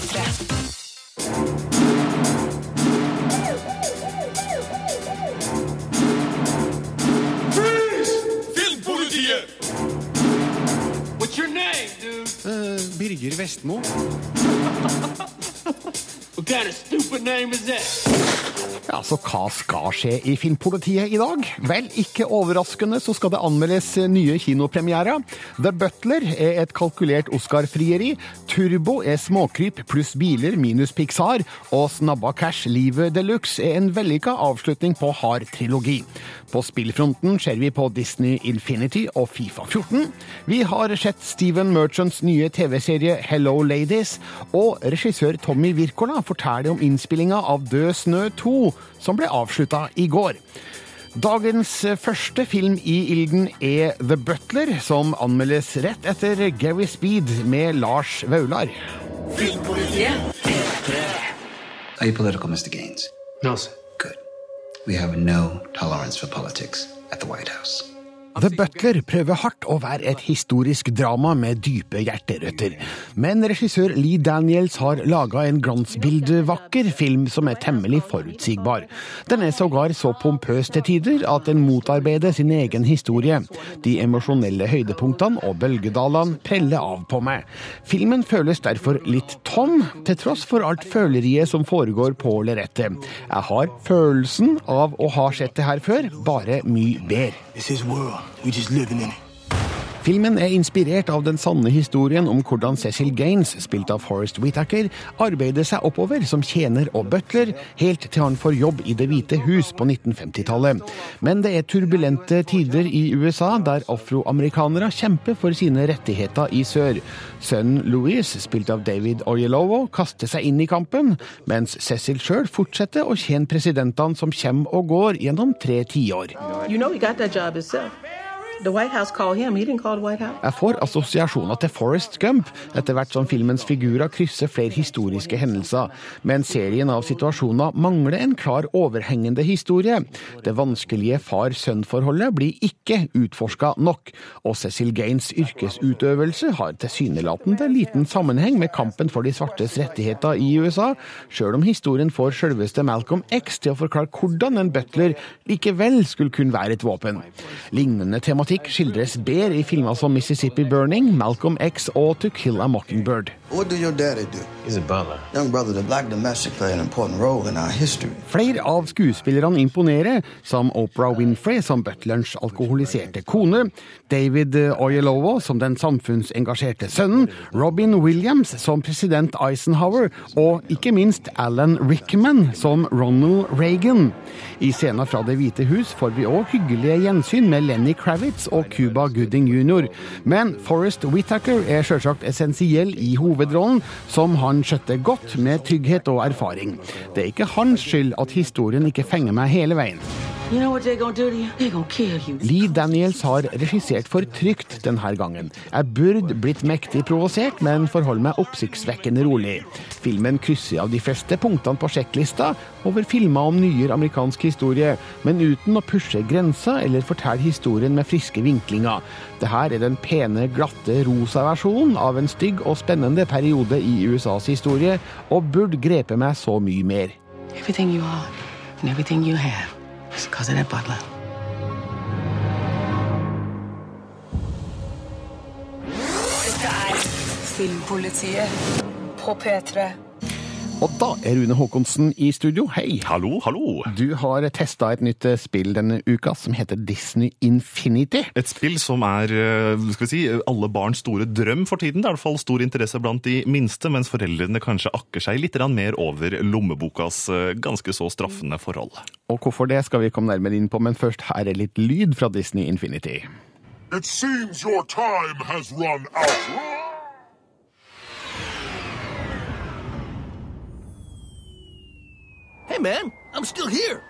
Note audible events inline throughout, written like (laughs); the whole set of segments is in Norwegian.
P3. Filmpolitiet! What's your name, dude? Birger Vestmo. (laughs) What kind of stupid name is that? Ja, Så hva skal skje i Filmpolitiet i dag? Vel, ikke overraskende så skal det anmeldes nye kinopremierer. The Butler er et kalkulert Oscar-frieri. Turbo er småkryp pluss biler minus Pixar. Og Snabba Cash Livet Deluxe er en vellykka avslutning på hard trilogi. På spillfronten ser vi på Disney Infinity og Fifa 14. Vi har sett Steven Merchants nye TV-serie Hello Ladies. Og regissør Tommy Wirkola forteller om innspillinga av Død snø 2, som ble avslutta i går. Dagens første film i ilden er The Butler, som anmeldes rett etter Gary Speed med Lars Vaular. Filmpolitiet P3. Are you political, Mr. Gaines? No, sir. Good. We have no tolerance for politics at the White House. The Butler prøver hardt å være et historisk drama med dype hjerterøtter. Men regissør Lee Daniels har laga en glansbildevakker film som er temmelig forutsigbar. Den er sågar så pompøs til tider at den motarbeider sin egen historie. De emosjonelle høydepunktene og bølgedalene preller av på meg. Filmen føles derfor litt tom, til tross for alt føleriet som foregår på lerretet. Jeg har følelsen av å ha sett det her før, bare mye bedre. It's his world. We just living in it. Filmen er inspirert av den sanne historien om hvordan Cecil Gaines, spilt av Forrest Whitaker, arbeider seg oppover som tjener og butler, helt til han får jobb i Det hvite hus på 1950-tallet. Men det er turbulente tider i USA, der afroamerikanere kjemper for sine rettigheter i sør. Sønnen Louis, spilt av David Oyelowo, kaster seg inn i kampen, mens Cecil sjøl fortsetter å tjene presidentene som kommer og går gjennom tre tiår. You know Jeg får assosiasjoner til Forrest Gump, etter hvert som filmens figurer krysser flere historiske hendelser. Men serien av situasjoner mangler en klar overhengende historie. Det vanskelige far-sønn-forholdet blir ikke utforska nok, og Cecil Gaines yrkesutøvelse har tilsynelatende liten sammenheng med kampen for de svartes rettigheter i USA, sjøl om historien får selveste Malcolm X til å forklare hvordan en butler likevel skulle kunne være et våpen. Lignende tematikk skildres bedre i filmer som Mississippi Burning, Malcolm X og To Kill a Mockingbird. What do your daddy do? He's a butler. Young brother, the black domestic played an important role in our history. Flere av skuespillerne imponerer, som Oprah Winfrey som butlerens alkoholiserte kone, David Oyelowo som den samfunnsengasjerte sønnen, Robin Williams som president Eisenhower, og ikke minst Alan Rickman som Ronald Reagan. I scenen fra Det hvite hus får vi òg hyggelige gjensyn med Lenny Kravitz og Cuba Gooding jr. Men Forrest Whitaker er sjølsagt essensiell i hovedrollen, som han skjøtter godt med trygghet og erfaring. Det er ikke hans skyld at historien ikke fenger meg hele veien. You know do. Lee Daniels har regissert for trygt denne gangen. Jeg burde blitt mektig provosert, men forholder meg oppsiktsvekkende rolig. Filmen krysser av de fleste punktene på sjekklista over filmer om nyere amerikansk historie, men uten å pushe grensa eller fortelle historien med friske vinklinger. Dette er den pene, glatte, rosa versjonen av en stygg og spennende periode i USAs historie, og burde grepe meg så mye mer. Everything you are and everything you have Dette er Filmpolitiet på P3. Og da er Rune Haakonsen i studio. Hei! Hallo, hallo. Du har testa et nytt eh, spill denne uka som heter Disney Infinity. Et spill som er eh, skal vi si, alle barns store drøm for tiden. Det er i hvert fall stor interesse blant de minste, mens foreldrene kanskje akker seg litt mer over lommebokas eh, ganske så straffende forhold. Og hvorfor det skal vi komme nærmere inn på, men først her er litt lyd fra Disney Infinity. It seems your time has run out. Hey, man, I'm still here.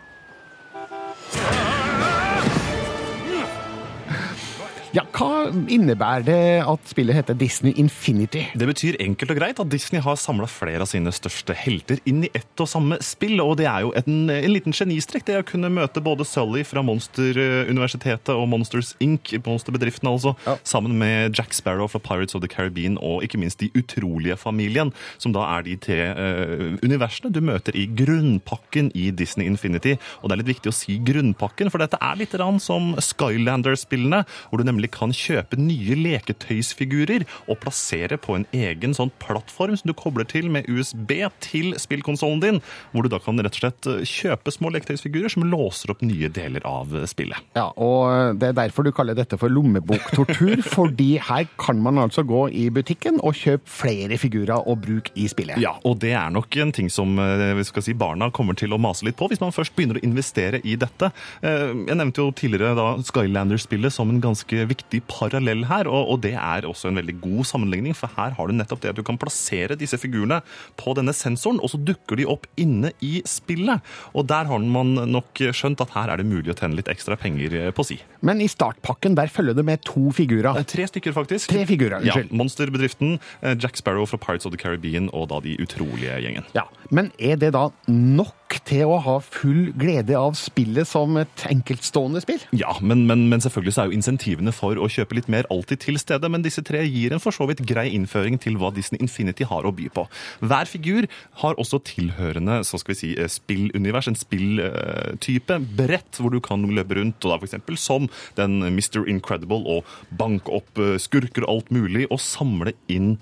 Ja, Hva innebærer det at spillet heter Disney Infinity? Det betyr enkelt og greit at Disney har samla flere av sine største helter inn i ett og samme spill. Og det er jo en, en liten genistrek, det å kunne møte både Sully fra Monster-universitetet og Monsters Inc., monsterbedriften altså, Ja. sammen med Jack Sparrow fra Pirates of the Caribbean og ikke minst De utrolige familien, som da er de tre uh, universene du møter i grunnpakken i Disney Infinity. Og det er litt viktig å si grunnpakken, for dette er litt rann som Skylander-spillene, hvor du nemlig kan kjøpe nye leketøysfigurer og plassere på en egen sånn plattform som du kobler til med USB til spillkonsollen din, hvor du da kan rett og slett eh, kjøpe små leketøysfigurer som låser opp nye deler av eh, spillet. Ja, og Det er derfor du kaller dette for lommeboktortur, (laughs) fordi her kan man altså gå i butikken og kjøpe flere figurer og bruke i spillet. Ja, og det er nok en ting som eh, vi skal si, barna kommer til å mase litt på hvis man først begynner å investere i dette. Eh, Jeg nevnte jo tidligere da Skylander-spillet som en ganske viktig parallell her, og, og det er også en veldig god sammenligning, for her har du nettopp det at du kan plassere disse figurene på denne sensoren, og så dukker de opp inne i spillet. Og der har man nok skjønt at her er det mulig å tjene litt ekstra penger eh, på si. Men i startpakken der følger det med to figurer. Eh, Tre stykker, faktisk. Tre figurer, unnskyld. Ja, Monsterbedriften, eh, Jack Sparrow fra Pirates of the Caribbean og da De utrolige gjengen. Ja, Men er det da nok til å ha full glede av spillet som et enkeltstående spill? Ja, men, men, men selvfølgelig så er jo insentivene for å kjøpe litt mer alltid til stede, men disse tre gir en for så vidt grei innføring til hva Disney Infinity har å by på. Hver figur har også tilhørende så skal vi si, eh, spillunivers, en spilltype, brett, hvor du kan løpe rundt, og da eksempel som den Mr. Incredible, og banke opp eh, skurker og alt mulig, og samle inn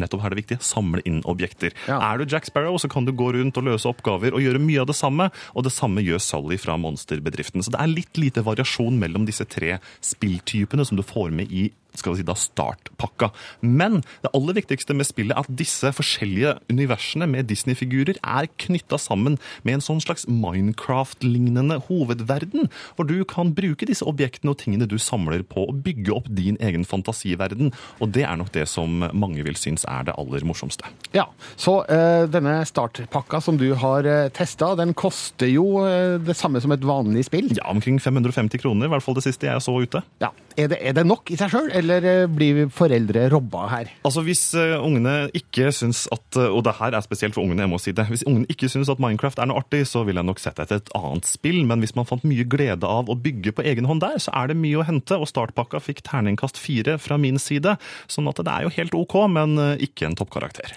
Nettopp her er det viktig. Samle inn objekter. Ja. Er du Jack Sparrow, så kan du gå rundt og løse oppgaver og gjøre mye av det samme. Og det samme gjør Sully fra monsterbedriften. Så det er litt lite variasjon mellom disse tre spilltypene som du får med i skal vi si da startpakka. Men det aller viktigste med spillet er at disse forskjellige universene med Disney-figurer er knytta sammen med en sånn slags Minecraft-lignende hovedverden, hvor du kan bruke disse objektene og tingene du samler på, og bygge opp din egen fantasiverden. Og det er nok det som mange vil synes er det aller morsomste. Ja, Så øh, denne startpakka som du har uh, testa, den koster jo øh, det samme som et vanlig spill? Ja, omkring 550 kroner, i hvert fall det siste jeg så ute. Ja. Er, det, er det nok i seg sjøl, eller eh, blir foreldre robba her? Altså Hvis eh, ungene ikke syns at eh, Og det her er spesielt for ungene, jeg må si det. Hvis ungene ikke syns at Minecraft er noe artig, så vil jeg nok sette etter et annet spill. Men hvis man fant mye glede av å bygge på egen hånd der, så er det mye å hente. Og startpakka fikk terningkast fire fra min side. Sånn at det er jo helt OK, men ikke en toppkarakter.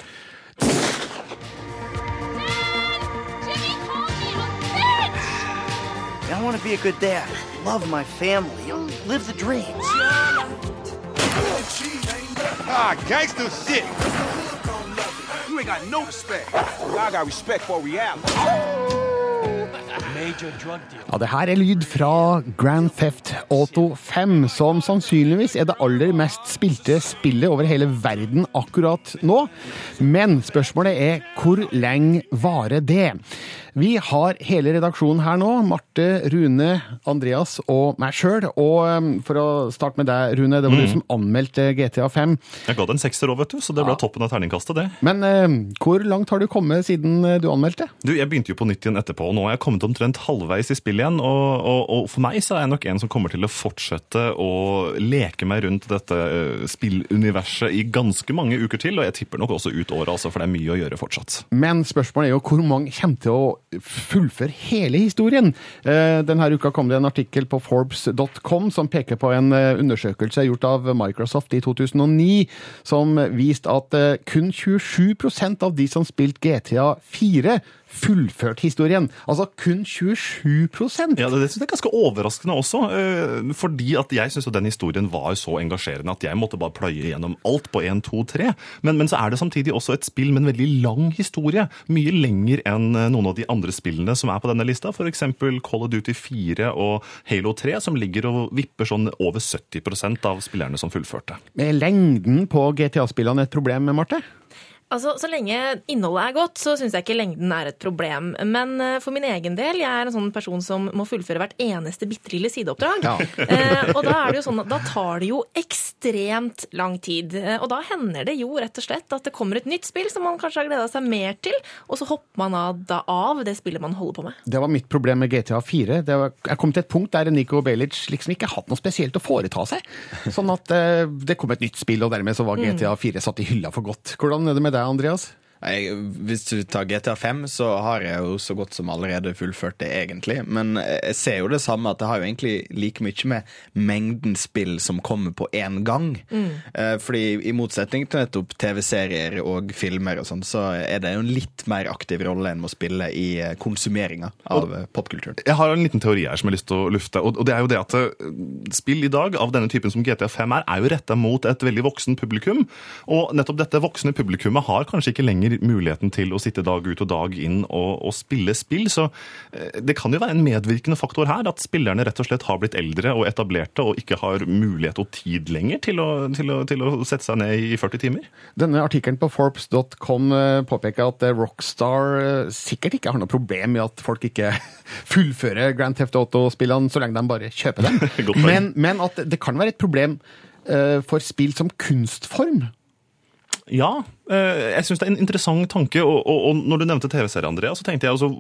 I want to be a good dad, love my family, live the dream. Ah, gangster shit. You ain't got no respect. I got respect for reality. Ja, Det her er lyd fra Grand Theft Auto 5, som sannsynligvis er det aller mest spilte spillet over hele verden akkurat nå. Men spørsmålet er hvor lenge varer det? Vi har hele redaksjonen her nå. Marte, Rune, Andreas og meg sjøl. Og um, for å starte med deg, Rune. Det var du som anmeldte GTA 5. Jeg ga det en sekser òg, vet du, så det ble toppen av terningkastet, det. Men uh, hvor langt har du kommet siden eh, du anmeldte? Du, Jeg begynte jo på nytt igjen etterpå, nå har jeg kommet omtrent halvveis i spillet igjen. Og, og, og for meg så er jeg nok en som kommer til å fortsette å leke meg rundt dette eh, spilluniverset i ganske mange uker til. Og jeg tipper nok også ut året, altså, for det er mye å gjøre fortsatt. Men spørsmålet er jo hvor mange kommer til å fullføre hele historien. Eh, Denne uka kom det en artikkel på Forbes.com som peker på en eh, undersøkelse gjort av Microsoft i 2009, som viste at kun 27% av de som spilte GTA 4, fullførte historien. Altså kun 27% Ja, Det, det synes jeg er ganske overraskende også, eh, fordi at jeg syns den historien var så engasjerende at jeg måtte bare pløye gjennom alt på 1, 2, 3. Men, men så er det samtidig også et spill med en veldig lang historie. Mye lenger enn eh, noen av de andre spillene som er på denne lista. F.eks. Call of Duty 4 og Halo 3, som ligger og vipper sånn over 70% av spillerne som fullførte. Er lengden på GTA-spillene et problem, Marte? Altså, Så lenge innholdet er godt, så syns jeg ikke lengden er et problem. Men eh, for min egen del, jeg er en sånn person som må fullføre hvert eneste bitte lille sideoppdrag. Ja. (laughs) Eh, og da er det jo sånn at da tar det jo ekstremt lang tid. Eh, Og da hender det jo rett og slett at det kommer et nytt spill som man kanskje har gleda seg mer til, og så hopper man av, da av det spillet man holder på med. Det var mitt problem med GTA 4. Det var, jeg kom til et punkt der Nico Belic liksom ikke hatt noe spesielt å foreta seg. Sånn at det kom et nytt spill, og dermed så var GTA 4 satt i hylla for godt. Hvordan er det med deg, Andreas? Jeg, hvis du tar GTA 5, så har jeg jo så godt som allerede fullført det, egentlig. Men jeg ser jo det samme, at det har jo egentlig like mye med mengden spill som kommer på én gang. Mm. Fordi i motsetning til nettopp TV-serier og filmer og sånn, så er det jo en litt mer aktiv rolle enn å spille i eh, konsumeringa av eh, popkulturen. Jeg har en liten teori her som jeg har lyst til å lufte. og det er jo det at eh, Spill i dag av denne typen som GTA 5 er, er jo retta mot et veldig voksen publikum. Og nettopp dette voksne publikummet har kanskje ikke lenger muligheten til å sitte dag ut og dag inn og, og spille spill. Så eh, det kan jo være en medvirkende faktor her at spillerne rett og slett har blitt eldre og etablerte og ikke har mulighet og tid lenger til å, til å, til å sette seg ned i 40 timer. Denne artikkelen på Forbes.com eh, påpeker at eh, Rockstar sikkert ikke har noe problem med at folk ikke (laughs) fullfører Grand Theft Auto-spillene så lenge de bare kjøper dem. (laughs) Men, men at det kan være et problem for spill som kunstform. Ja, eh, jeg syns det er en interessant tanke. Og, og, og når du nevnte TV-serien, Andrea, så tenkte jeg altså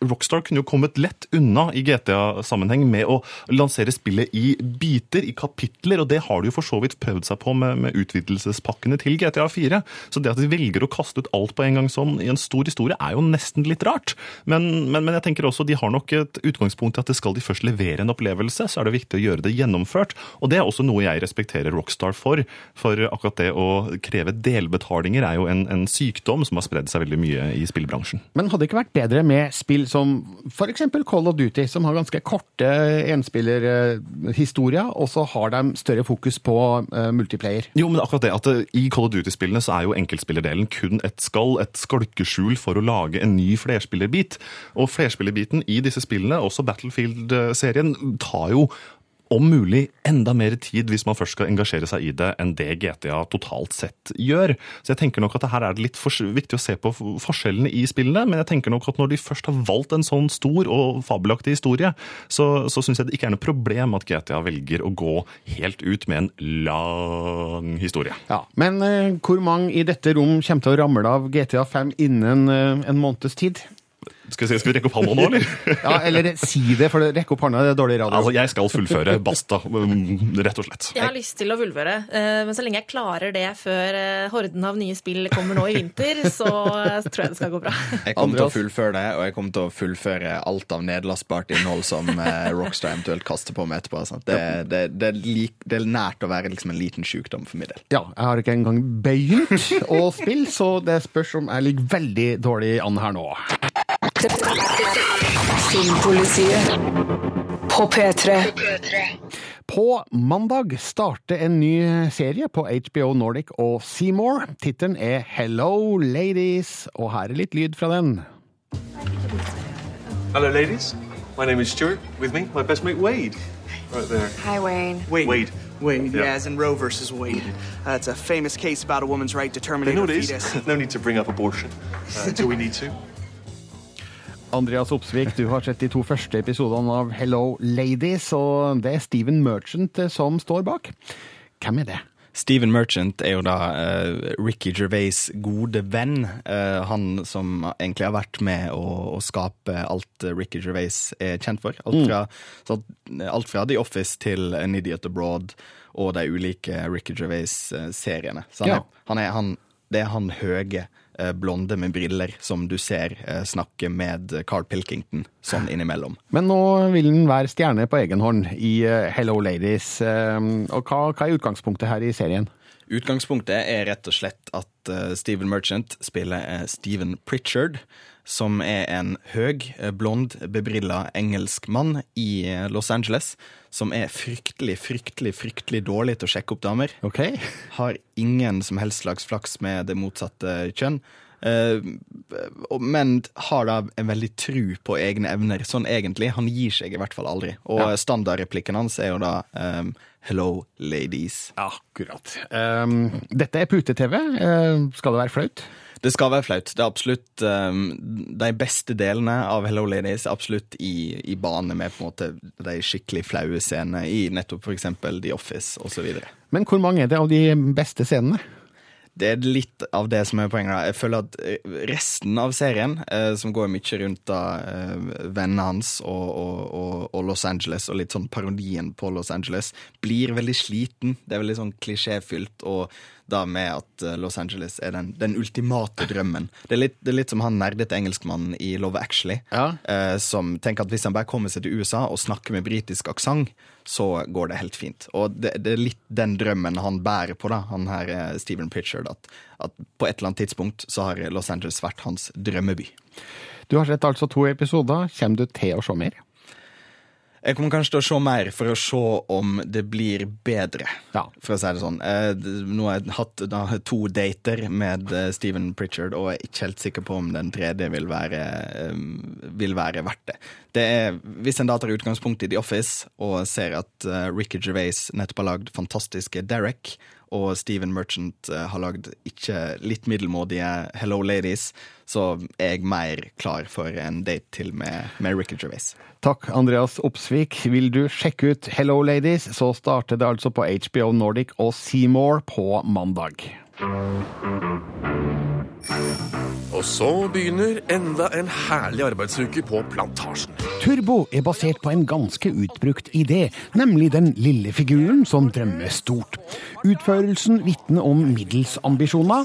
Rockstar kunne jo kommet lett unna i GTA-sammenheng med å lansere spillet i biter, i kapitler, og det har de jo for så vidt prøvd seg på med, med utvidelsespakkene til GTA 4. Så det at de velger å kaste ut alt på en gang sånn i en stor historie, er jo nesten litt rart. Men, men, men jeg tenker også de har nok et utgangspunkt i at det skal de først levere en opplevelse, så er det viktig å gjøre det gjennomført. Og det er også noe jeg respekterer Rockstar for. For akkurat det å kreve delbetalinger er jo en, en sykdom som har spredd seg veldig mye i spillbransjen. Men hadde det ikke vært bedre med spill som f.eks. Call of Duty, som har ganske korte enspillerhistorier, og så har de større fokus på eh, multiplayer? Jo, men akkurat det at det, I Call of Duty-spillene så er jo enkeltspillerdelen kun et skall, et skalkeskjul for å lage en ny flerspillerbit. Og flerspillerbiten i disse spillene, også Battlefield-serien, tar jo om mulig enda mer tid hvis man først skal engasjere seg i det, enn det GTA totalt sett gjør. Så jeg tenker nok at her er det litt viktig å se på forskjellene i spillene, men jeg tenker nok at når de først har valgt en sånn stor og fabelaktig historie, så, så syns jeg det ikke er noe problem at GTA velger å gå helt ut med en lang historie. Ja, Men uh, hvor mange i dette rom kommer til å ramle av GTA 5 innen uh, en måneds tid? Skal vi, se, skal vi rekke opp hånda nå, eller? (laughs) Ja, Eller si det, for rekke opp hånda det er dårlig radio. Altså, Jeg skal fullføre. (laughs) Basta. mm, Rett og slett. Jeg har lyst til å fullføre, eh, men så lenge jeg klarer det før eh, horden av nye spill kommer nå i vinter, (laughs) så tror jeg det skal gå bra. Jeg kommer til å fullføre det, og jeg kommer til å fullføre alt av nedlastbart innhold som eh, Rockstar eventuelt kaster på meg etterpå. Det, det, det, er lik, det er nært å være liksom en liten sykdom for min del. Ja, jeg har ikke engang begynt å spille, så det spørs om jeg ligger veldig dårlig an her nå. Filmpolitiet på P3. På mandag starter en ny serie på HBO Nordic og Seymour. Tittelen er Hello Ladies, og her er litt lyd fra den. Hello, ladies. My name is Stuart. With me, my best mate Wade. Right there. Hi, Wayne. Wade. Wade. Wade, Yeah. yeah, as in Roe versus Wade. Uh, it's a famous case about a woman's right to terminate her fetus. (laughs) no need to bring up abortion uh, until we need to. Andreas Opsvik, du har sett de to første episodene av Hello Ladies, og det er Steven Merchant eh, som står bak. Hvem er det? Steven Merchant er jo da uh, Ricky Gervais' gode venn. Uh, han som egentlig har vært med å, å skape alt Ricky Gervais er kjent for. Alt Mm. fra, så, alt fra The Office til An Idiot Abroad og de ulike Ricky Gervais-seriene. Så han Ja. er, han er, han, det er han høye, eh, blonde med briller som du ser eh, snakke med Carl Pilkington sånn innimellom. Men nå vil han være stjerne på egen hånd i eh, Hello Ladies. eh, Og hva, hva er utgangspunktet her i serien? Utgangspunktet er rett og slett at eh, Steven Merchant spiller eh, Steven Pritchard, som er en høg, blond, bebrilla engelsk mann i Los Angeles, som er fryktelig, fryktelig, fryktelig dårlig til å sjekke opp damer. (laughs) Har ingen som helst slags flaks med det motsatte kjønn. Eh, men har da en veldig tru på egne evner, sånn egentlig. Han gir seg i hvert fall aldri. Og Ja. standardreplikken hans er jo da um, Hello, ladies. Akkurat. Um, dette er pute-TV. Uh, skal det være flaut? Det skal være flaut. Det er absolutt um, de beste delene av Hello Ladies absolutt i, i bane med på en måte de skikkelig flaue scenene i nettopp f.eks. The Office osv. Men hvor mange er det av de beste scenene? Det er litt av det som er poenget. da. Jeg føler at eh, resten av serien, eh, som går mye rundt da eh, vennene hans og, og, og, og Los Angeles, og litt sånn parodien på Los Angeles, blir veldig sliten. Det er veldig sånn klisjéfylt. og da med at eh, Los Angeles er den, den ultimate drømmen. Det er, litt, det er litt som han nerdete engelskmannen i Love Actually, eh, som tenker at hvis han bare kommer seg til USA og snakker med britisk aksent, så går det helt fint. Og det, det, er litt den drømmen han bærer på, da, han her eh, Steven Pritchard, at, at på et eller annet tidspunkt så har Los Angeles vært hans drømmeby. Du har sett altså to episoder. Kommer du til å se mer? Jeg kommer kanskje til å se mer for å se om det blir bedre, for å si det sånn. Eh, nå har jeg hatt da, to dater med eh, Steven Pritchard, og jeg er ikke helt sikker på om den tredje vil være, eh, vil være verdt det. det er, hvis en da tar utgangspunkt i The Office og ser at Ricky Gervais nettopp har lagd fantastiske Derek, og Steven Merchant har lagd ikke litt middelmådige Hello Ladies, så er jeg mer klar for en date til med, med Ricky Gervais. Takk, Andreas Opsvik. Vil du sjekke ut Hello Ladies, så starter det altså på HBO Nordic og Seymour på mandag. Og så begynner enda en herlig arbeidsuke på plantasjen. Turbo er basert på en ganske utbrukt idé, nemlig den lille figuren som drømmer stort. Utførelsen vitner om middels ambisjoner.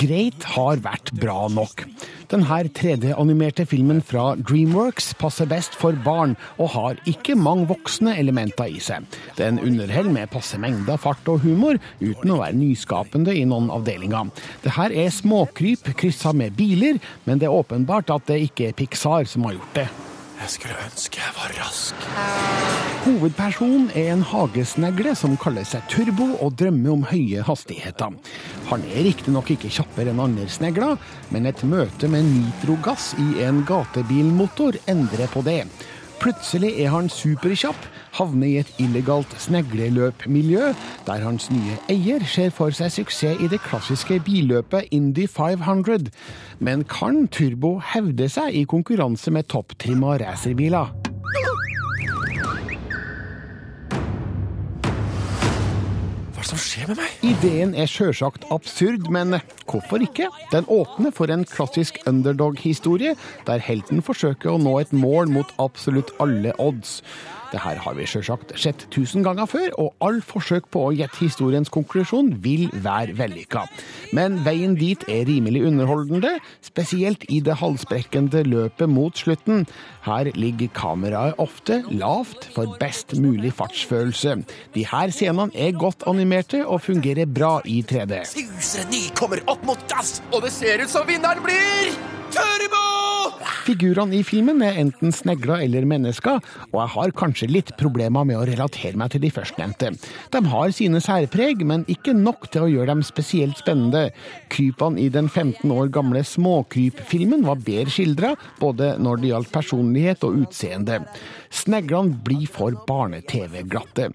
Greit har vært bra nok. Denne 3D-animerte filmen fra Dreamworks passer best for barn, og har ikke mange voksne elementer i seg. Den underholder med passe mengder fart og humor, uten å være nyskapende i noen avdelinger. Det her er småkryp kryssa med biler, men det er åpenbart at det ikke er Pixar som har gjort det. Jeg skulle ønske jeg var rask. Hovedpersonen er en hagesnegle som kaller seg Turbo og drømmer om høye hastigheter. Han er riktignok ikke kjappere enn andre snegler, men et møte med nitrogass i en gatebilmotor endrer på det. Plutselig er han superkjapp, havner i et illegalt snegleløpmiljø, der hans nye eier ser for seg suksess i det klassiske billøpet Indy 500. Men kan Turbo hevde seg i konkurranse med topptrimma racerbiler? Er som skjer med meg? Ideen er sjølsagt absurd, men hvorfor ikke? Den åpner for en klassisk underdog-historie, der helten forsøker å nå et mål mot absolutt alle odds. Det her har vi sjølsagt sett tusen ganger før, og all forsøk på å gjette historiens konklusjon vil være vellykka. Men veien dit er rimelig underholdende, spesielt i det halsbrekkende løpet mot slutten. Her ligger kameraet ofte lavt for best mulig fartsfølelse. De her scenene er godt animerte og fungerer bra i 3D. Suser ny kommer opp mot dass, og det ser ut som vinneren blir Turbo! Figurene i filmen er enten snegler eller mennesker, og jeg har kanskje litt problemer med å relatere meg til de førstnevnte. De har sine særpreg, men ikke nok til å gjøre dem spesielt spennende. Krypene i den 15 år gamle Småkryp-filmen var bedre skildra, både når det gjaldt personlighet og utseende. Sneglene blir for barne-TV-glatte.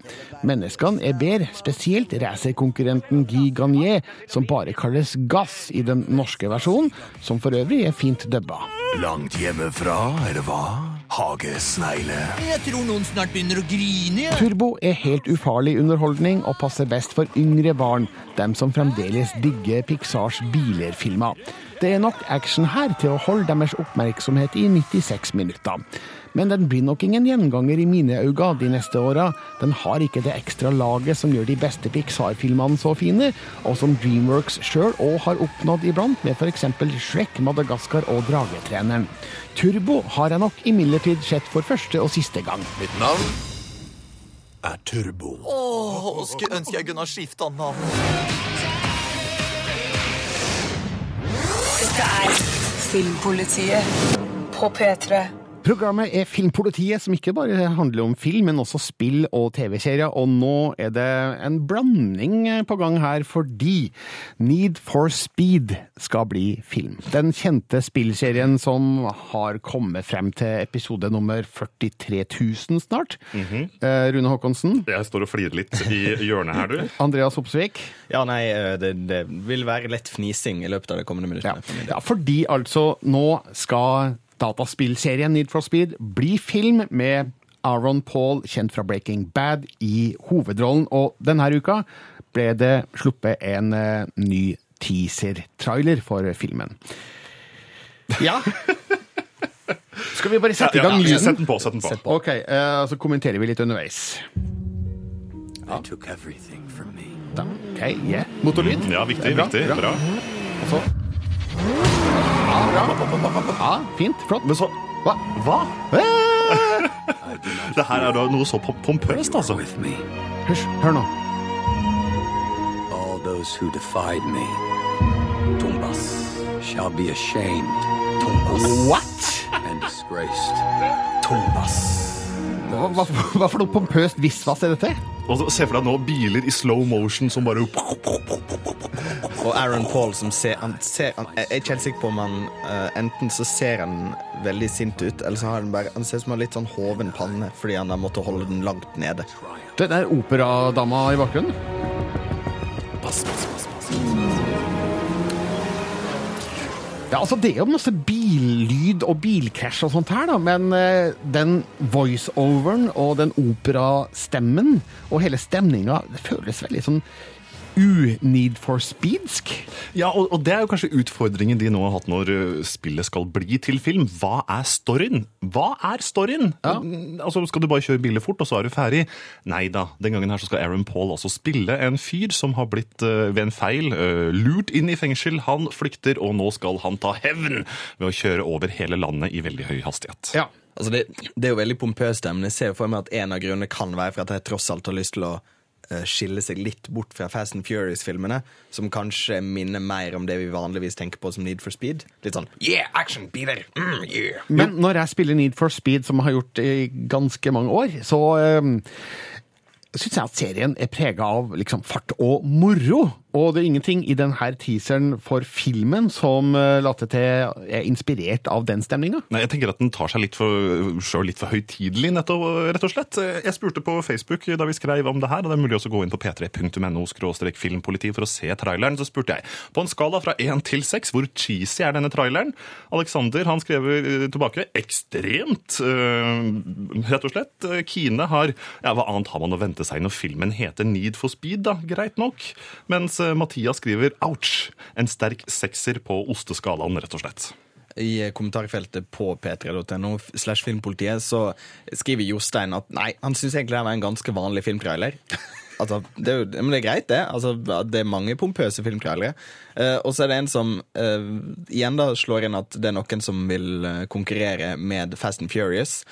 Menneskene er bedre, spesielt racerkonkurrenten Guy Garnier, som bare kalles Gass i den norske versjonen, som for øvrig er fint dubba. Langt hjemmefra, eller hva? Hagesnegle. Jeg tror noen snart begynner å grine. Ja. Turbo er helt ufarlig underholdning og passer best for yngre barn, dem som fremdeles digger Pixars bilerfilmer. Det er nok action her til å holde deres oppmerksomhet i 96 minutter. Men den blir nok ingen gjenganger i mine øyne de neste åra. Den har ikke det ekstra laget som gjør de beste Pixar-filmene så fine, og som Dreamworks sjøl òg har oppnådd iblant, med f.eks. Shrek, Madagaskar og Dragetreneren. Turbo har jeg nok imidlertid sett for første og siste gang. Mitt navn er Turbo. Åh, skulle ønske jeg kunne ha skifta navn. Dette er Filmpolitiet på P3. Programmet er Filmpolitiet, som ikke bare handler om film, men også spill og TV-serier. Og nå er det en blanding på gang her, fordi Need for Speed skal bli film. Den kjente spillserien som har kommet frem til episode nummer 43 000 snart. Eh, Rune Håkonsen. Jeg står og flirer litt i hjørnet her, du. (laughs) Andreas Opsvik. Ja, nei, eh, det, det vil være lett fnising i løpet av det kommende minuttet. Ja. Ja, fordi altså nå skal dataspillserien Need for Speed bli film med Aaron Paul, kjent fra Breaking Bad, i hovedrollen. Og denne uka ble det sluppet en eh, ny teaser-trailer for filmen. Ja. (laughs) Skal vi bare sette i Ja, gang ja, lyden? Sett den på, sett den på. Ok, eh, så kommenterer vi litt underveis. They took everything from me. Da, ok, yeah. Motorlyd? Ja, viktig, Bra. viktig, viktig, bra. Og så Ja, bra. Ja, fint. Flott. Men så Hva? Hva? (laughs) Det her er da noe så pompøst, altså. Hysj, hør nå. all those who defied me, Tumbas, shall be ashamed. Tumbas. What? And disgraced. Tumbas. Hva, hva, hva for noe pompøst visvas er dette? Og så Se for deg nå biler i slow motion som bare Og Aaron Paul som ser, han ser han, Jeg er ikke helt sikker på om han uh, Enten så ser han veldig sint ut, eller så har han bare Han ser ut som han har litt sånn hoven panne fordi han har måttet holde den langt nede. Det er operadama i bakgrunnen. Pass, pass, pass, pass. Ja, altså Det er jo masse billyd og bilkrasj og sånt her, da, men eh, den voiceoveren og den operastemmen og hele stemninga, det føles veldig sånn u-need for speedsk. Ja, og, og det er jo kanskje utfordringen de nå har hatt når uh, spillet skal bli til film. Hva er storyen? Hva er storyen? Ja. Altså, Skal du bare kjøre biler fort, og så er du ferdig? Nei da. Den gangen her så skal Aaron Paul også spille en fyr som har blitt uh, ved en feil uh, lurt inn i fengsel. Han flykter, og nå skal han ta hevn ved å kjøre over hele landet i veldig høy hastighet. Ja. Altså det, det er jo veldig pompøst, men Jeg ser for meg at en av grunnene kan være for at jeg tross alt har lyst til å eh, skille seg litt bort fra Fast and Furious-filmene, som kanskje minner mer om det vi vanligvis tenker på som Need for Speed. Litt sånn yeah, action, biler, mm, yeah. Men når jeg spiller Need for Speed, som jeg har gjort i ganske mange år, så um, syns jeg at serien er prega av liksom, fart og moro. Og det er ingenting i denne teaseren for filmen som uh, later til er inspirert av den stemninga. Nei, jeg tenker at Den tar seg litt for, selv litt for høytidelig, rett og slett. Jeg spurte på Facebook da vi skrev om det her, og det er mulig å gå inn på p3.no filmpoliti for å se traileren. Så spurte jeg på en skala fra 1 til 6, hvor cheesy er denne traileren? Alexander han skrev eh, tilbake ekstremt, eh, rett og slett. Kine har ja, Hva annet har man å vente seg når filmen heter Need for Speed, da? Greit nok. Mens eh, Mathias skriver ouch, en sterk sekser på osteskalaen, rett og slett. I kommentarfeltet på p3.no slash filmpolitiet så skriver Jostein at nei, han syns egentlig det var en ganske vanlig filmtrailer. (laughs) Altså, det er jo, men det er greit, det. Altså, det er mange pompøse filmtrailere. Eh, og så er det en som eh, igjen da slår inn at det er noen som vil eh, konkurrere med Fast and Furious.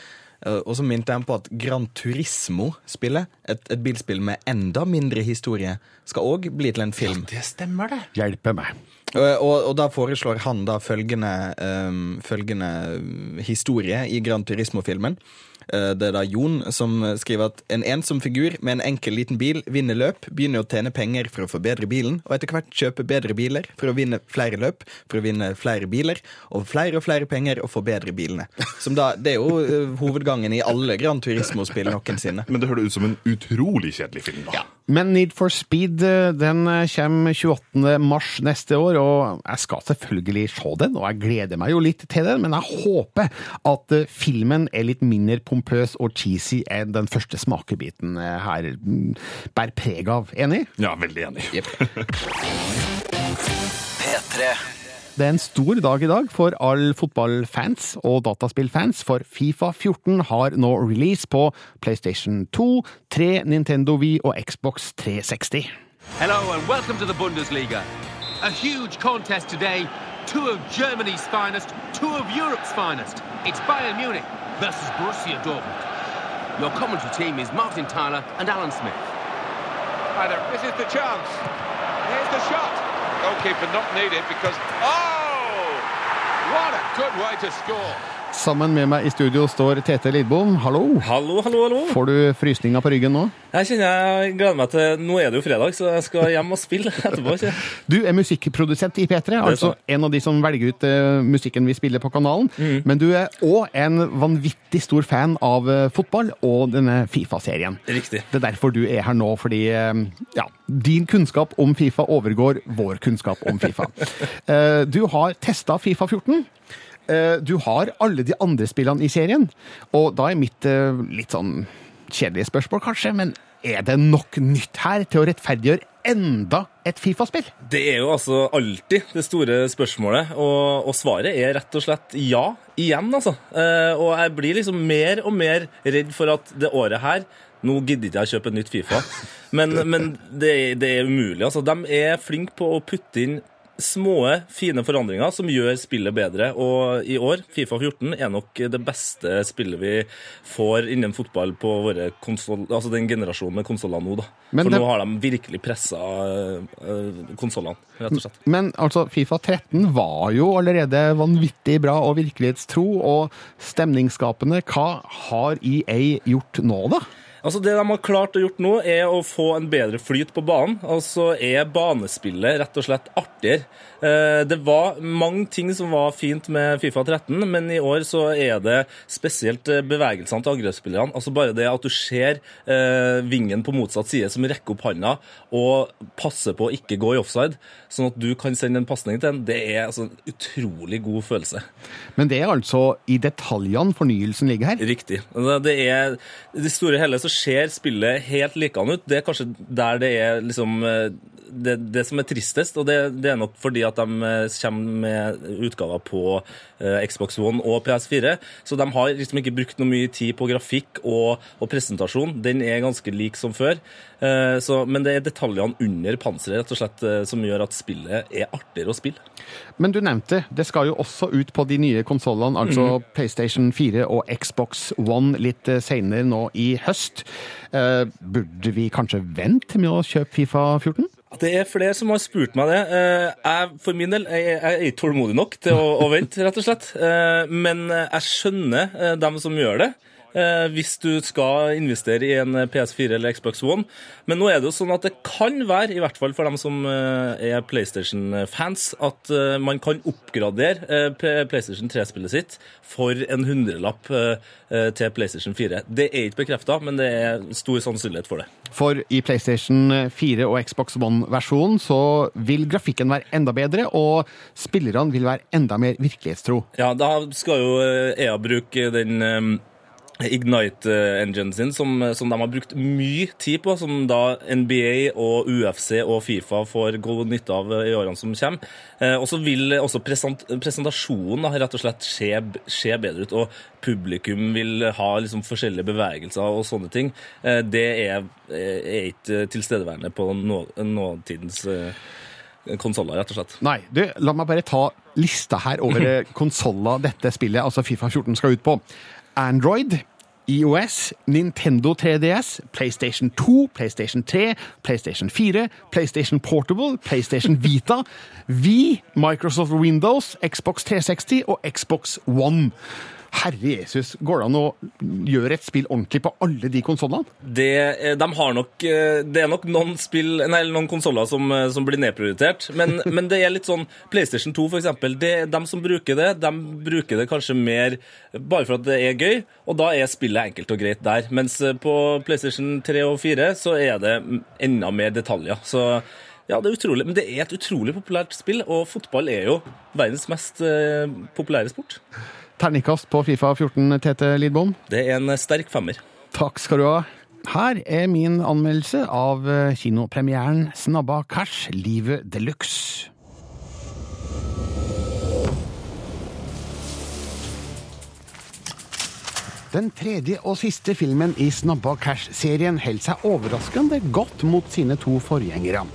Eh, og så minte han på at Gran Turismo-spillet, et, et bilspill med enda mindre historie, skal òg bli til en film. Ja, Det stemmer, det. Hjelpe meg. Og, og, og da foreslår han da følgende, um, følgende historie i Gran Turismo-filmen. Eh, det er da Jon som skriver at en ensom figur med en enkel liten bil vinner løp, begynner å tjene penger for å forbedre bilen, og etter hvert kjøpe bedre biler for å vinne flere løp, for å vinne flere biler, og flere og flere penger og forbedre bilene. Som da, Det er jo eh, hovedgangen i alle Gran Turismo-spill noensinne. Men det høres ut som en utrolig kjedelig film, da. Ja. Men Need for Speed eh, den kommer 28. mars neste år, og jeg skal selvfølgelig se den, og jeg gleder meg jo litt til den, men jeg håper at filmen er litt mindre pompøs og cheesy enn den første smakebiten her bærer preg av. Enig? Ja, veldig enig. P3. Det er en stor dag i dag for all fotballfans og dataspillfans, for Fifa 14 har nå release på PlayStation 2, 3, Nintendo Wii og Xbox 360. Hello and welcome to the Bundesliga. A huge contest today. Two of Germany's finest, two of Europe's finest. It's Bayern Munich versus Borussia Dortmund. Your commentary team is Martin Tyler and Alan Smith. Hi there. This is the chance. Here's the shot. Goalkeeper not needed because. Oh! What a good way to score. Sammen med meg i studio står Tete Lidbom. Hallo. Hallo, hallo, hallo. Får du frysninger på ryggen nå? Jeg kjenner jeg gleder meg til Nå er det jo fredag, så jeg skal hjem og spille (laughs) etterpå. ikke? Du er musikkprodusent i P3, er altså en av de som velger ut eh, musikken vi spiller på kanalen. Men du er òg en vanvittig stor fan av eh, fotball og denne Fifa-serien. Riktig. Det er derfor du er her nå, fordi eh, ja, din kunnskap om Fifa overgår vår kunnskap om Fifa. (laughs) Du har testa Fifa 14. Eh, Du har alle de andre spillene i serien, og da er mitt eh, litt sånn kjedelige spørsmål kanskje, men er det nok nytt her til å rettferdiggjøre enda et Fifa-spill? Det er jo altså alltid det store spørsmålet, og, og svaret er rett og slett ja. Igjen, altså. Eh, og jeg blir liksom mer og mer redd for at det året her nå gidder ikke jeg å kjøpe et nytt Fifa, men, men det, det er umulig. altså. De er flinke på å putte inn små, fine forandringer som gjør spillet bedre. Og i år, Fifa 14, er nok det beste spillet vi får innen fotball på våre konsol, altså den generasjonen med konsoller nå. da. Men For det- nå har de virkelig pressa uh, konsollene, rett og slett. Men altså, Fifa 13 var jo allerede vanvittig bra og virkelighetstro og stemningsskapende. Hva har EA gjort nå, da? Altså Det de har klart å gjort nå, er å få en bedre flyt på banen. Altså er banespillet rett og slett artigere. Eh, Det var mange ting som var fint med Fifa 13, men i år så er det spesielt eh, bevegelsene til angrepsspillerne. Altså bare det at du ser eh, vingen på motsatt side som rekker opp handa og passer på å ikke gå i offside, sånn at du kan sende en pasning til en, det er altså en utrolig god følelse. Men det er altså i detaljene fornyelsen ligger her? Riktig. Det det er, I det store hele så ser spillet helt likende ut. Det er kanskje der det er liksom eh, det, det som er tristest, og det, det er nok fordi at de eh, kommer med utgaver på eh, Xbox One og PS4. Så de har liksom ikke brukt noe mye tid på grafikk og, og presentasjon. Den er ganske lik som før. Eh, så, men det er detaljene under panseret rett og slett eh, som gjør at spillet er artigere å spille. Men du nevnte, det skal jo også ut på de nye konsollene, altså mm. PlayStation 4 og Xbox One litt seinere senere nå i høst. Eh, burde vi kanskje vente med å kjøpe Fifa 14? Det er flere som har spurt meg det. Eh, Jeg, for min del jeg, jeg er ikke tålmodig nok til å, å vente, rett og slett. Eh, Men jeg skjønner eh, dem som gjør det. Eh, Hvis du skal investere i en PS4 eller Xbox One. Men nå er det jo sånn at det kan være, i hvert fall for dem som eh, er PlayStation-fans, at eh, man kan oppgradere PlayStation 3-spillet sitt for en hundrelapp til PlayStation 4. Det er ikke bekrefta, men det er stor sannsynlighet for det. For i PlayStation 4 og Xbox One-versjonen så vil grafikken være enda bedre, og spillerne vil være enda mer virkelighetstro. Ja, da skal jo EA bruke den Ignite-enginen sin, som, som de har brukt mye tid på, som da NBA og UFC og Fifa får god nytte av eh, i årene som kommer. Eh, Og så vil også present, presentasjonen da, rett og slett se, se bedre ut, og publikum vil ha liksom forskjellige bevegelser og sånne ting. Eh, Det er, er ikke tilstedeværende på nå, nåtidens eh, konsoller, rett og slett. Nei, du, la meg bare ta lista her over eh, (laughs) konsoller dette spillet, altså Fifa 14, skal ut på. Android, iOS, Nintendo 3DS, PlayStation 2, PlayStation 3, PlayStation 4, PlayStation Portable, PlayStation (laughs) Vita, Wii, Microsoft Windows, Xbox 360 og Xbox One. Herre Jesus, går det an å gjøre et spill ordentlig på alle de konsollene? Det, eh, de eh, det er nok noen spill, noen konsoller som, eh, som blir nedprioritert. Men, (laughs) men det er litt sånn PlayStation 2, for eksempel. De som bruker det, de bruker det kanskje mer bare for at det er gøy, og da er spillet enkelt og greit der. Mens på PlayStation 3 og 4 så er det enda mer detaljer. Så ja, det er utrolig. Men det er et utrolig populært spill, og fotball er jo verdens mest populære sport. Terningkast på Fifa 14, Tete Lidbom? Det er en sterk femmer. Takk skal du ha. Her er min anmeldelse av eh, kinopremieren Snabba Cash, Livet Deluxe. Den tredje og siste filmen i Snabba Cash-serien holder seg overraskende godt mot sine to forgjengere.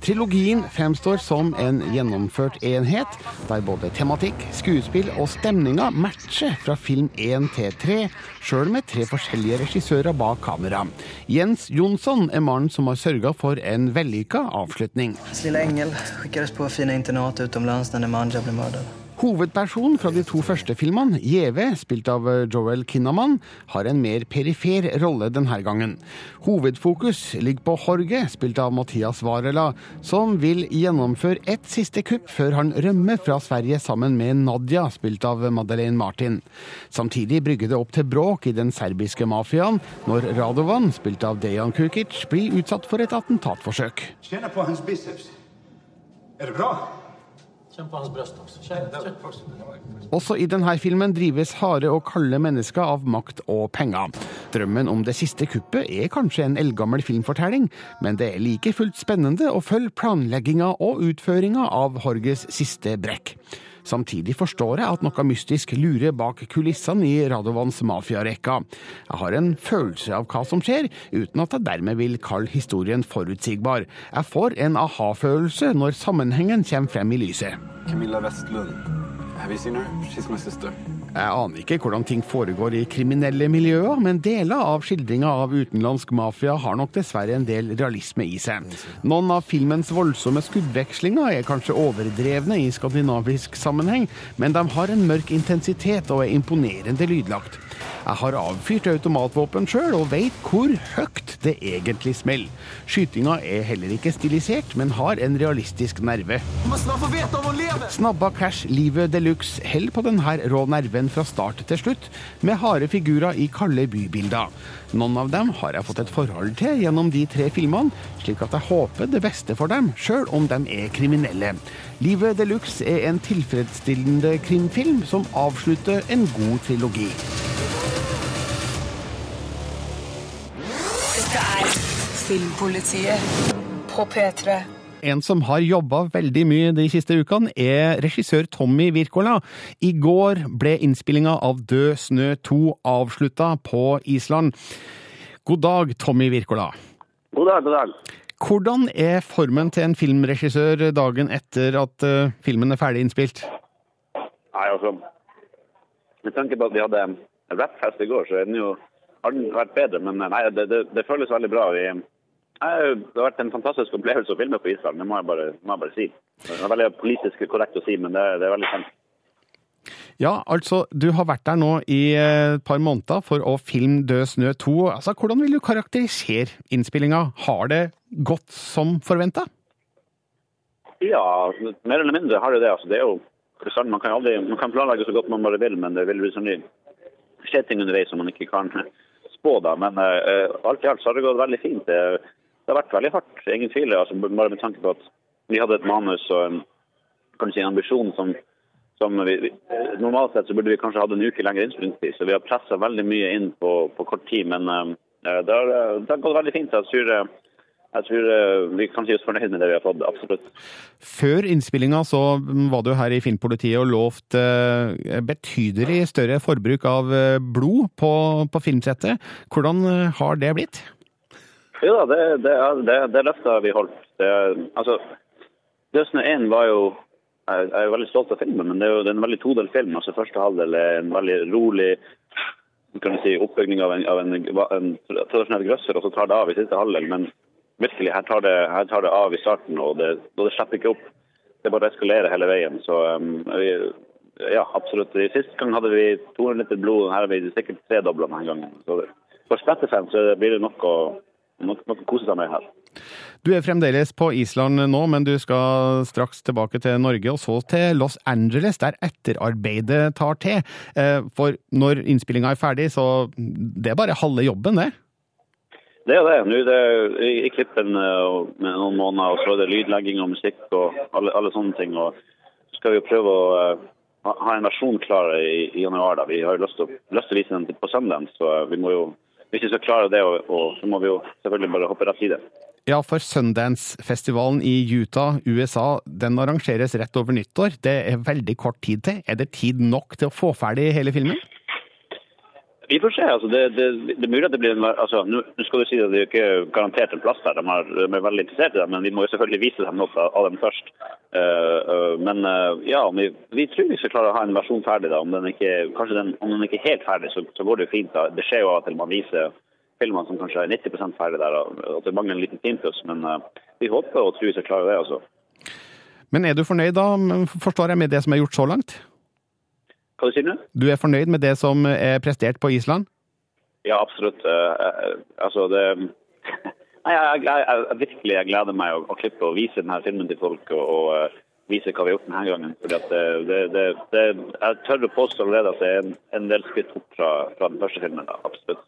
Trilogien fremstår som en gjennomført enhet, der både tematikk, skuespill og stemninga matcher fra film 1 til 3, sjøl med tre forskjellige regissører bak kamera. Jens Jonsson er mannen som har sørga for en vellykka avslutning. Hans engel skickades på fine internat utenlands når Nemanja blir mördad. Hovedpersonen fra de to første filmene, Gjeve, spilt av eh, Joel Kinnaman, har en mer perifer rolle denne gangen. Hovedfokus ligger på Jorge, spilt av Mathias Varela, som vil gjennomføre ett siste kupp før han rømmer fra Sverige sammen med Nadia, spilt av Madeleine Martin. Samtidig brygger det opp til bråk i den serbiske mafiaen når Radovan, spilt av Dejan Kukic, blir utsatt for et attentatforsøk. Kjenner på hans biceps. Er det bra? Känn på hans bryst også. Känn, känn. Også i denne filmen drives harde og kalde mennesker av makt og penger. Drømmen om det siste kuppet er kanskje en eldgammel filmfortelling, men det er like fullt spennende å følge planlegginga og utføringa av Horges siste brekk. Samtidig forstår jeg at noe mystisk lurer bak kulissene i Radovans mafiarekka. Jeg har en følelse av hva som skjer, uten at jeg dermed vil kalle historien forutsigbar. Jeg får en aha-følelse når sammenhengen kommer frem i lyset. Camilla Westlund. Have you seen her? She's my sister. Jeg aner ikke hvordan ting foregår i kriminelle miljøer, men deler av skildringa av utenlandsk mafia har nok dessverre en del realisme i seg. Noen av filmens voldsomme skuddvekslinger er kanskje overdrevne i skandinavisk sammenheng, men de har en mørk intensitet og er imponerende lydlagt. Jeg har avfyrt automatvåpen sjøl og veit hvor høyt det egentlig smeller. Skytinga er heller ikke stilisert, men har en realistisk nerve. Snabba Cash Livet Deluxe holder på denne rå nerven fra start til slutt, med harde figurer i kalde bybilder. Noen av dem har jeg fått et forhold til gjennom de tre filmene, slik at jeg håper det beste for dem, sjøl om de er kriminelle. Livet Deluxe er en tilfredsstillende krimfilm som avslutter en god trilogi. Filmpolitiet på P3. En som har jobba veldig mye de siste ukene, er regissør Tommy Wirkola. I går ble innspillinga av Død snø 2 avslutta på Island. God dag, Tommy Wirkola. God dag, god dag. Hvordan er formen til en filmregissør dagen etter at eh, filmen er ferdig innspilt? Nei, altså Med tanke på at vi hadde rappfest i går, så er den jo, har den vært bedre. Men nei, det, det, det føles veldig bra. Vi, det har vært en fantastisk opplevelse å filme på Island, det må jeg bare, må jeg bare si. Det er veldig politisk korrekt å si, men det, det er veldig sant. Ja, altså, du har vært der nå i eh, et par måneder for å filme Død snø 2. Altså, hvordan vil du karakterisere innspillinga? Har det gått som forventa? Ja, mer eller mindre har det det. Altså, det er jo er man kan, aldri, man kan planlegge så godt man bare vil, men det vil liksom skje ting underveis som man ikke kan (laughs) spå. da. Men uh, alt i alt så har det gått veldig fint. Det, det har vært veldig hardt, ingen tvil. Altså, bare med tanke på at vi hadde et manus og si, en ambisjon som, som vi, vi, Normalt sett så burde vi kanskje hatt en uke lengre innspillingstid, så vi har pressa veldig mye inn på, på kort tid. Men uh, det, har, det har gått veldig fint. Jeg tror, jeg tror uh, vi kan si oss fornøyd med det vi har fått. Absolutt. Før innspillinga så var du her i Filmpolitiet og lovt uh, betydelig større forbruk av eh, blod på, på filmsettet. Hvordan eh, har det blitt? Jo da, det, det, det, det løftet vi holdt. Det, altså, Dødsnø 1 var jo jeg er veldig stolt av filmen, men det er jo en veldig todelt film. altså Første halvdel er en veldig rolig kan si, oppbygging av en, av en, en tradisjonell grøsser, og så tar det av i siste halvdel. Men virkelig, her tar det, her tar det av i starten, og det, og det slipper ikke opp. Det bare eskalerer hele veien. Så um, vi, ja, absolutt. I Sist gang hadde vi 200 liter blod, her har vi sikkert tredobla denne gangen. Så for spettefans blir det nok å, nok å kose seg med her. Du er fremdeles på Island nå, men du skal straks tilbake til Norge og så til Los Angeles, der etterarbeidet tar til. Eh, For når innspillinga er ferdig, så det er bare halve jobben, det? Det er det. Nå er det i, klippen eh, med noen måneder, og så er det lydlegging og musikk og alle, alle sånne ting. Og så skal vi jo prøve å eh, ha en versjon klar i, i januar. da. Vi har jo lyst til, lyst til å vise den på Sundance, så vi må jo, hvis vi skal klare det, og, og, så må vi jo selvfølgelig bare hoppe rett i det. Ja, for Sundance-festivalen i Utah, USA, den arrangeres rett over nyttår. Det er veldig kort tid til. Er det tid nok til å få ferdig hele filmen? Vi får se. altså Det, det, det er mulig at det blir altså Nå skal du si at det er ikke garantert en plass der. De er, de er veldig interessert i det, men vi må jo selvfølgelig vise dem noe av, dem først. Uh, uh, men uh, ja, vi, vi tror vi skal klare å ha en versjon ferdig. da, Om den ikke, den, om den ikke er helt ferdig, så, så går det jo fint. da. Det skjer jo av og til man viser filmene som kanskje er 90% ferdig der, at det mangler en liten timpuss, Men vi håper og tror vi skal klare det. altså. Men er du fornøyd da, forstår jeg, med det som er gjort så langt? Hva du sier du? Du er fornøyd med det som er prestert på Island? Ja, absolutt. Eh, eh, altså, det (laughs) Nei, jeg, jeg, jeg, virkelig jeg gleder meg å, å klippe og vise denne filmen til folk og, og eh, vise hva vi har gjort denne gangen. Fordi det, det, det, Jeg tør å påstå allerede at det er en, en del skritt opp fra, fra den første filmen. Da. Absolutt.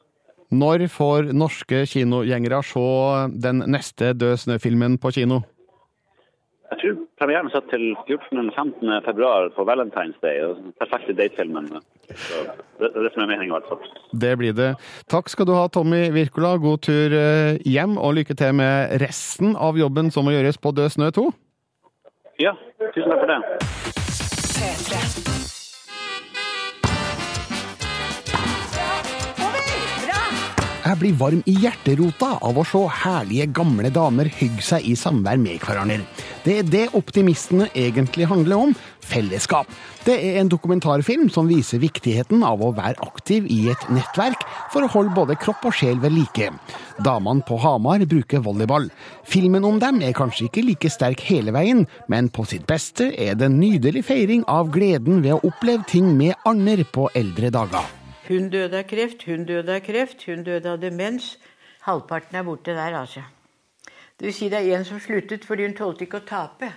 Når får norske kinogjengere se den neste Død snø-filmen på kino? Jeg tror premieren er satt til 14. eller 15. februar på Valentine's Day. den Perfekte datefilmen. Det det er det som er meningen, i hvert fall. Det blir det. Takk skal du ha, Tommy Wirkola. God tur eh, hjem, og lykke til med resten av jobben som må gjøres på Død snø 2. Ja, tusen takk for det. Jeg blir varm i hjerterota av å se herlige gamle damer hygge seg i samvær med hverandre. Det er det optimistene egentlig handler om fellesskap. Det er en dokumentarfilm som viser viktigheten av å være aktiv i et nettverk for å holde både kropp og sjel ved like. Damene på Hamar bruker volleyball. Filmen om dem er kanskje ikke like sterk hele veien, men på sitt beste er det en nydelig feiring av gleden ved å oppleve ting med andre på eldre dager. Hun døde av kreft, hun døde av kreft, hun døde av demens. Halvparten er borte der, altså. Det vil si det er en som sluttet fordi hun tålte ikke å tape.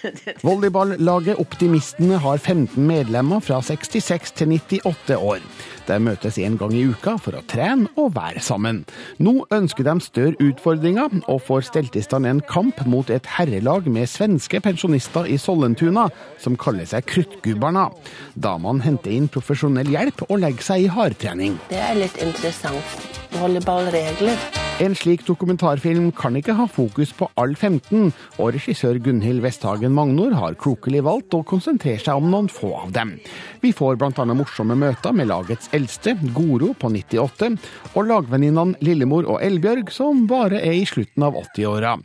(laughs) Volleyballaget Optimistene har 15 medlemmer fra 66 til 98 år. De møtes en gang i uka for å trene og være sammen. Nå ønsker de større utfordringer, og får stelt i stand en kamp mot et herrelag med svenske pensjonister i Sollentuna, som kaller seg Kruttgubbarna. Damene henter inn profesjonell hjelp og legger seg i hardtrening. Det er litt interessant. Volleyballregler. En slik dokumentarfilm kan ikke ha fokus på all 15, og regissør Gunhild Westhagen Magnor har klokelig valgt å konsentrere seg om noen få av dem. Vi får bl.a. morsomme møter med lagets eldste, Goro på 98, og lagvenninnene Lillemor og Elbjørg, som bare er i slutten av 80-åra.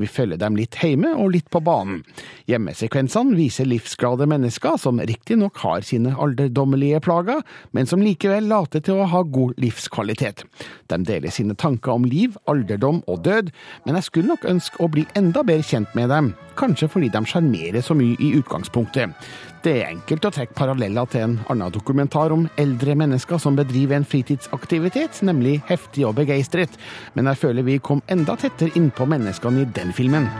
Vi følger dem litt hjemme og litt på banen. Hjemmesekvensene viser livsglade mennesker som riktignok har sine alderdommelige plager, men som likevel later til å ha god livskvalitet. De deler sine tanker om liv, alderdom og død, men jeg skulle nok ønske å bli enda bedre kjent med dem, kanskje fordi de sjarmerer så mye i utgangspunktet. Det er enkelt å trekke paralleller til en annen dokumentar om eldre mennesker som bedriver en fritidsaktivitet, nemlig Heftig og begeistret, men jeg føler vi kom enda tettere innpå menneskene i den filmen.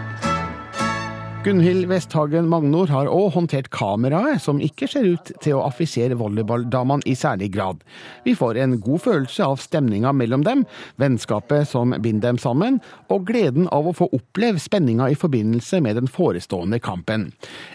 Gunhild Westhagen Magnor har òg håndtert kameraet, som ikke ser ut til å affisere volleyballdamene i særlig grad. Vi får en god følelse av stemninga mellom dem, vennskapet som binder dem sammen, og gleden av å få oppleve spenninga i forbindelse med den forestående kampen.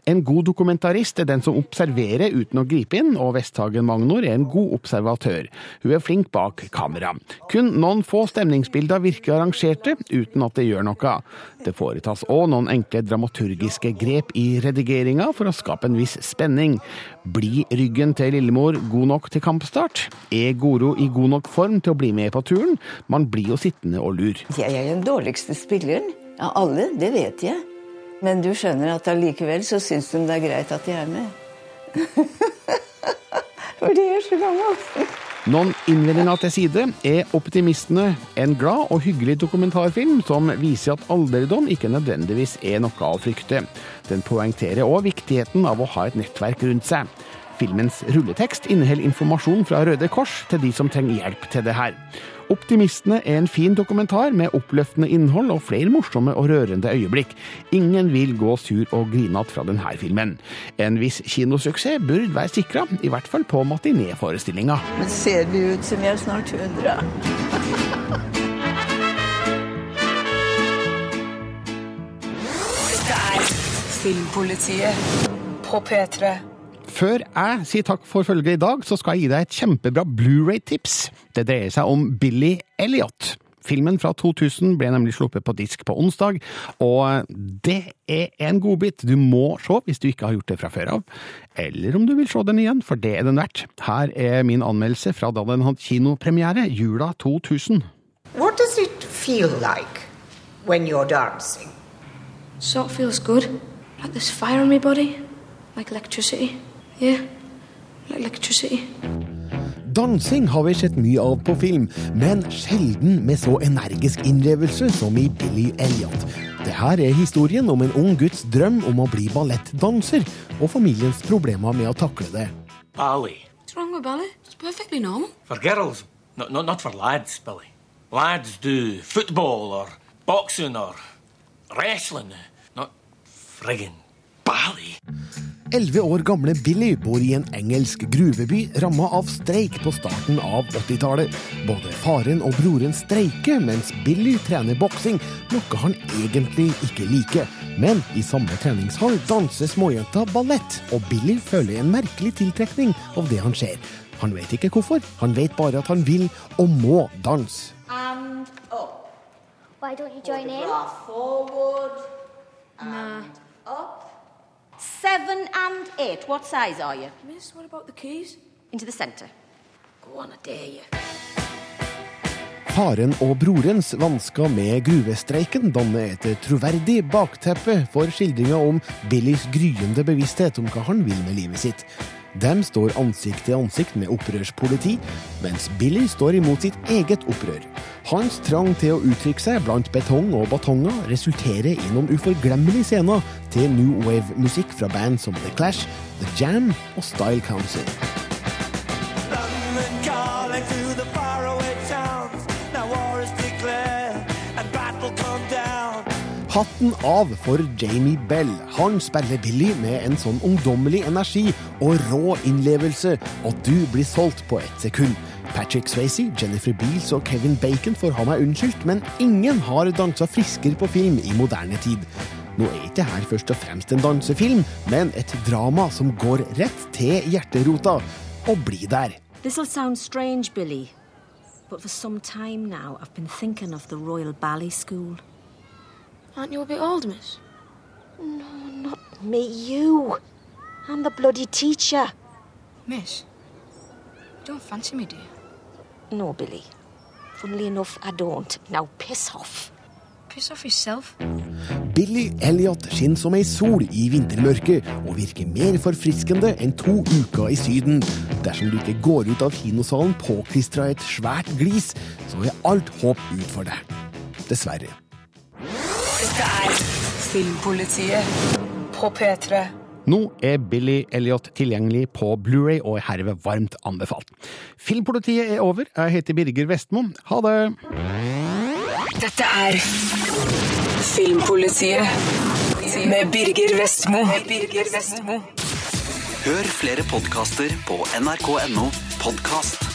En god dokumentarist er den som observerer uten å gripe inn, og Westhagen Magnor er en god observatør. Hun er flink bak kamera. Kun noen få stemningsbilder virker arrangerte, uten at det gjør noe. Det foretas òg noen enkle dramaturgiske grep i redigeringa for å skape en viss spenning. Blir ryggen til Lillemor god nok til kampstart? Er Goro i god nok form til å bli med på turen? Man blir jo sittende og lur. Jeg er den dårligste spilleren av alle, det vet jeg. Men du skjønner at allikevel så syns de det er greit at jeg er med. (laughs) For de er så gammelt. Noen innvendinger til side er Optimistene en glad og hyggelig dokumentarfilm som viser at alderdom ikke nødvendigvis er noe å frykte. Den poengterer òg viktigheten av å ha et nettverk rundt seg. Filmens rulletekst inneholder informasjon fra Røde Kors til de som trenger hjelp til det her. Optimistene er en fin dokumentar med oppløftende innhold og flere morsomme og rørende øyeblikk. Ingen vil gå sur og grinete fra denne filmen. En viss kinosuksess burde være sikra, i hvert fall på matinéforestillinga. Men ser vi ut som jeg er snart 100? Dette er Filmpolitiet på P3. Før jeg sier takk for følget i dag, så skal jeg gi deg et kjempebra Blu-ray-tips. Det dreier seg om Billy Elliot. Filmen fra 2000 ble nemlig sluppet på disk på onsdag, og det er en godbit du må se hvis du ikke har gjort det fra før av. Eller om du vil se den igjen, for det er den verdt. Her er min anmeldelse fra da den hadde kinopremiere jula 2000. What does it feel like when you're dancing? Sort of feels good. Like there's fire in my body. Like electricity. Yeah. Like. Dansing har vi sett mye av på film, men sjelden med så energisk innlevelse som i Billy Elliot. Det her er historien om en ung gutts drøm om å bli ballettdanser, og familiens problemer med å takle det. Ballet. What's wrong with ballet? It's perfectly normal. For girls, no, no, not for lads, Billy. Lads do football or boxing or wrestling, not friggin' ballet. Elleve år gamle Billy bor i en engelsk gruveby ramma av streik på starten av 80-tallet. Både faren og broren streiker mens Billy trener boksing, noe han egentlig ikke liker. Men i samme treningshall danser småjenta ballett, og Billy føler en merkelig tiltrekning av det han ser. Han vet ikke hvorfor, han vet bare at han vil og må danse. And up. Why don't you join in? Forward. And up. Seven and eight. What size are you? Miss, what about the keys? Into the centre. Go on, I dare you. Faren og brorens vansker med gruvestreiken danner et troverdig bakteppe for skildringa om Billys gryende bevissthet om hva han vil med livet sitt. De står ansikt til ansikt med opprørspoliti, mens Billy står imot sitt eget opprør. Hans trang til å uttrykke seg blant betong og batonger resulterer i noen uforglemmelige scener til new wave-musikk fra band som The Clash, The Jam og Style Council. Hatten av for Jamie Bell. Han spiller Billy med en sånn ungdommelig energi og rå innlevelse at du blir solgt på ett sekund. Patrick Swayze, Jennifer Beals og Kevin Bacon får ha meg unnskyldt, men ingen har dansa friskere på film i moderne tid. Nå er ikke her først og fremst en dansefilm, men et drama som går rett til hjerterota. Og bli der. This'll sound strange, Billy, but for some time now I've been thinking of the Royal Ballet School. Aren't you a bit old, miss? No, not me, you. I'm the bloody teacher. Miss, you don't fancy me, do you? No, Billy. Funnily enough, I don't. Now piss off. Piss off yourself. Billy Elliot skinner som ei sol i vintermørket og virker mer forfriskende enn to uker i Syden. Dersom du ikke går ut av kinosalen påklistra et svært glis, så er alt håp ut for deg. Dessverre. Dette er Filmpolitiet på P3. Nå er Billy Elliot tilgjengelig på Blu-ray og er herved varmt anbefalt. Filmpolitiet er over. Jeg heter Birger Vestmo. Ha det! Dette er Filmpolitiet med Birger Vestmo. Hør flere podkaster på nrk.no podkast.